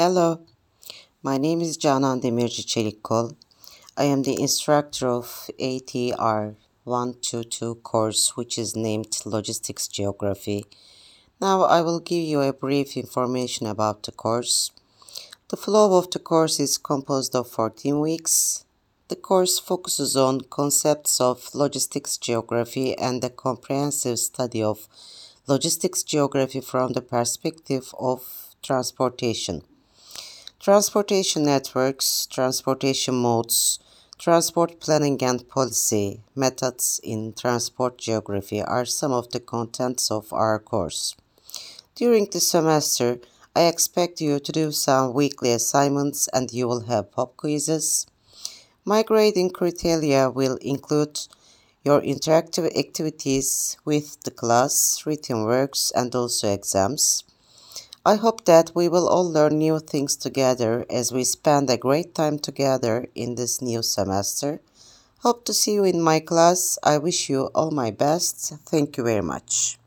Hello, my name is Canan Demirci Çelikkol. I am the instructor of ATR 122 course which is named Logistics Geography. Now I will give you a brief information about the course. The flow of the course is composed of 14 weeks. The course focuses on concepts of logistics geography and the comprehensive study of logistics geography from the perspective of transportation transportation networks, transportation modes, transport planning and policy, methods in transport geography are some of the contents of our course. During the semester, I expect you to do some weekly assignments and you will have pop quizzes. My grading criteria will include your interactive activities with the class, written works, and also exams. I hope that we will all learn new things together as we spend a great time together in this new semester. Hope to see you in my class. I wish you all my best. Thank you very much.